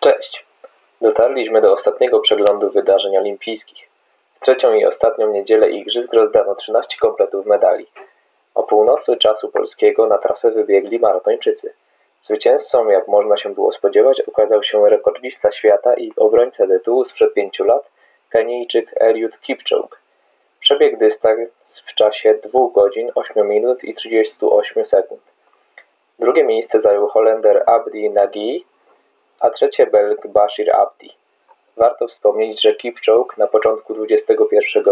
Cześć! Dotarliśmy do ostatniego przeglądu wydarzeń olimpijskich. W trzecią i ostatnią niedzielę igrzysk rozdano 13 kompletów medali. O północy czasu polskiego na trasę wybiegli maratończycy. Zwycięzcą, jak można się było spodziewać, okazał się rekordzista świata i obrońca tytułu sprzed pięciu lat, Kenijczyk Eliud Kipchoge. Przebiegł dystans w czasie 2 godzin 8 minut i 38 sekund. Drugie miejsce zajął Holender Abdi Nagy, a trzecie Belg Bashir Abdi. Warto wspomnieć, że Kipchoge na początku XXI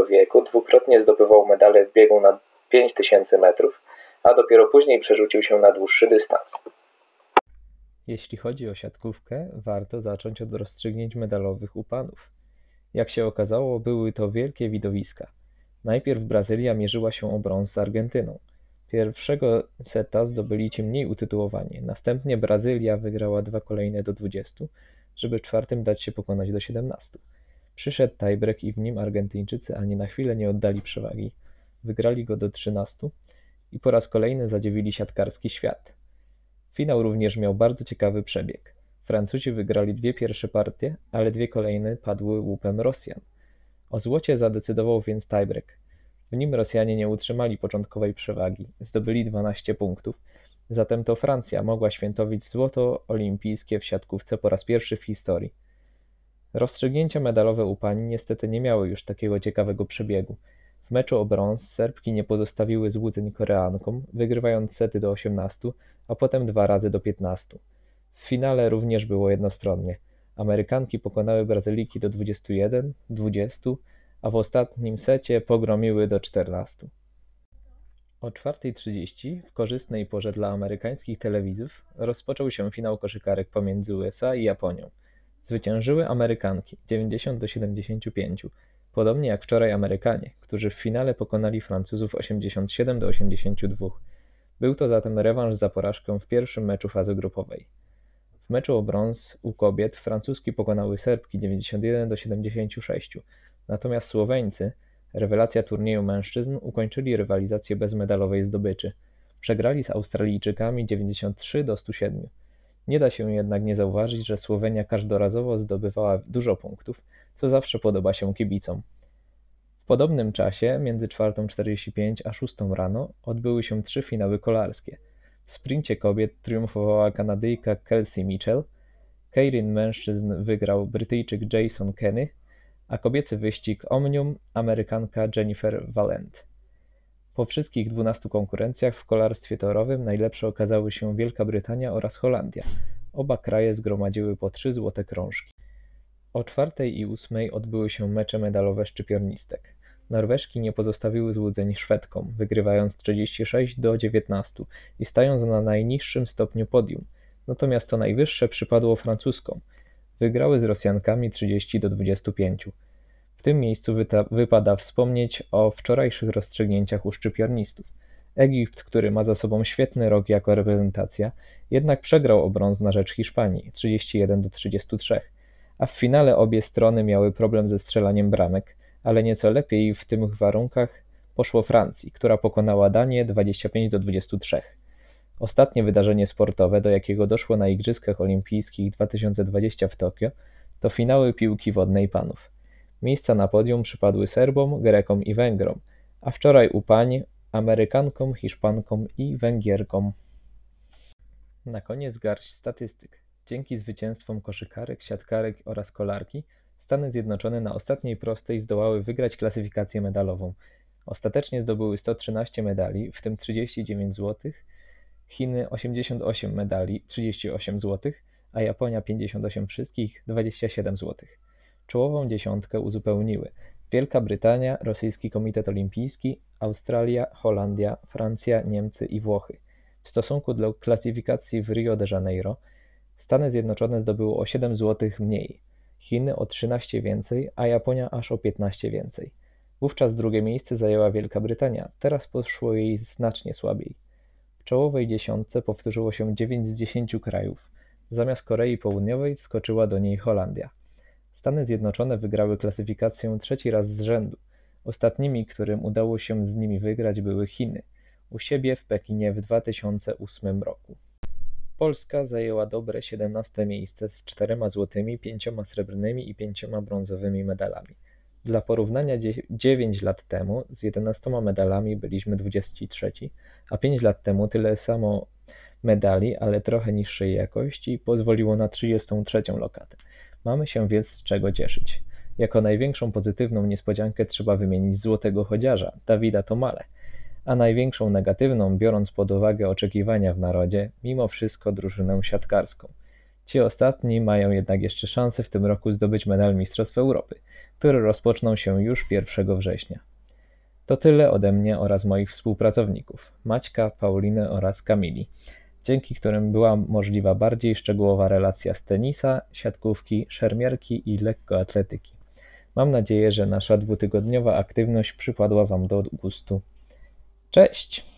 wieku dwukrotnie zdobywał medale w biegu na 5000 metrów, a dopiero później przerzucił się na dłuższy dystans. Jeśli chodzi o siatkówkę, warto zacząć od rozstrzygnięć medalowych u panów. Jak się okazało, były to wielkie widowiska. Najpierw Brazylia mierzyła się o brąz z Argentyną. Pierwszego seta zdobyli ci mniej utytułowani, następnie Brazylia wygrała dwa kolejne do 20, żeby czwartym dać się pokonać do 17. Przyszedł tiebreak i w nim Argentyńczycy ani na chwilę nie oddali przewagi. Wygrali go do 13 i po raz kolejny zadziewili siatkarski świat. Finał również miał bardzo ciekawy przebieg. Francuzi wygrali dwie pierwsze partie, ale dwie kolejne padły łupem Rosjan. O złocie zadecydował więc tiebreak. W nim Rosjanie nie utrzymali początkowej przewagi, zdobyli 12 punktów, zatem to Francja mogła świętować złoto olimpijskie w siatkówce po raz pierwszy w historii. Rozstrzygnięcia medalowe u pań niestety nie miały już takiego ciekawego przebiegu. W meczu o brąz Serbki nie pozostawiły złudzeń Koreankom, wygrywając sety do 18, a potem dwa razy do 15. W finale również było jednostronnie. Amerykanki pokonały Brazyliki do 21, 20, a w ostatnim secie pogromiły do 14. O 4.30 w korzystnej porze dla amerykańskich telewidzów rozpoczął się finał koszykarek pomiędzy USA i Japonią. Zwyciężyły Amerykanki 90 do 75, podobnie jak wczoraj Amerykanie, którzy w finale pokonali Francuzów 87 do 82. Był to zatem rewanż za porażkę w pierwszym meczu fazy grupowej. W meczu o brąz u kobiet francuski pokonały Serbki 91 do 76, natomiast Słoweńcy, rewelacja turnieju mężczyzn, ukończyli rywalizację bez medalowej zdobyczy. Przegrali z Australijczykami 93 do 107. Nie da się jednak nie zauważyć, że Słowenia każdorazowo zdobywała dużo punktów, co zawsze podoba się kibicom. W podobnym czasie, między 4.45 a 6 rano, odbyły się trzy finały kolarskie. W sprincie kobiet triumfowała Kanadyjka Kelsey Mitchell, Keirin mężczyzn wygrał Brytyjczyk Jason Kenny, a kobiecy wyścig Omnium Amerykanka Jennifer Valent. Po wszystkich 12 konkurencjach w kolarstwie torowym najlepsze okazały się Wielka Brytania oraz Holandia. Oba kraje zgromadziły po trzy złote krążki. O czwartej i ósmej odbyły się mecze medalowe szczypiornistek. Norweżki nie pozostawiły złudzeń Szwedkom, wygrywając 36 do 19 i stając na najniższym stopniu podium. Natomiast to najwyższe przypadło Francuskom. Wygrały z Rosjankami 30 do 25. W tym miejscu wypada wspomnieć o wczorajszych rozstrzygnięciach u szczypiornistów. Egipt, który ma za sobą świetny rok jako reprezentacja, jednak przegrał o brąz na rzecz Hiszpanii 31 do 33, a w finale obie strony miały problem ze strzelaniem bramek, ale nieco lepiej w tych warunkach poszło Francji, która pokonała Danię 25 do 23. Ostatnie wydarzenie sportowe, do jakiego doszło na Igrzyskach Olimpijskich 2020 w Tokio, to finały piłki wodnej panów. Miejsca na podium przypadły Serbom, Grekom i Węgrom, a wczoraj u pań Amerykankom, Hiszpankom i Węgierkom. Na koniec garść statystyk. Dzięki zwycięstwom koszykarek, siatkarek oraz kolarki Stany Zjednoczone na ostatniej prostej zdołały wygrać klasyfikację medalową. Ostatecznie zdobyły 113 medali, w tym 39 złotych, Chiny 88 medali, 38 zł, a Japonia 58 wszystkich, 27 zł. Czołową dziesiątkę uzupełniły Wielka Brytania, Rosyjski Komitet Olimpijski, Australia, Holandia, Francja, Niemcy i Włochy. W stosunku do klasyfikacji w Rio de Janeiro Stany Zjednoczone zdobyły o 7 zł mniej, Chiny o 13 więcej, a Japonia aż o 15 więcej. Wówczas drugie miejsce zajęła Wielka Brytania, teraz poszło jej znacznie słabiej. Czołowej dziesiątce powtórzyło się 9 z 10 krajów. Zamiast Korei Południowej wskoczyła do niej Holandia. Stany Zjednoczone wygrały klasyfikację trzeci raz z rzędu. Ostatnimi, którym udało się z nimi wygrać, były Chiny, u siebie w Pekinie w 2008 roku. Polska zajęła dobre 17 miejsce z czterema złotymi, pięcioma srebrnymi i pięcioma brązowymi medalami. Dla porównania 9 lat temu z 11 medalami byliśmy 23, a 5 lat temu tyle samo medali, ale trochę niższej jakości pozwoliło na 33 lokatę. Mamy się więc z czego cieszyć. Jako największą pozytywną niespodziankę trzeba wymienić złotego chodziarza, Dawida Tomale, a największą negatywną, biorąc pod uwagę oczekiwania w narodzie, mimo wszystko drużynę siatkarską. Ci ostatni mają jednak jeszcze szansę w tym roku zdobyć medal Mistrzostw Europy, które rozpoczną się już 1 września. To tyle ode mnie oraz moich współpracowników Maćka, Pauliny oraz Kamili, dzięki którym była możliwa bardziej szczegółowa relacja z tenisa, siatkówki, szermierki i lekkoatletyki. Mam nadzieję, że nasza dwutygodniowa aktywność przypadła Wam do gustu. Cześć!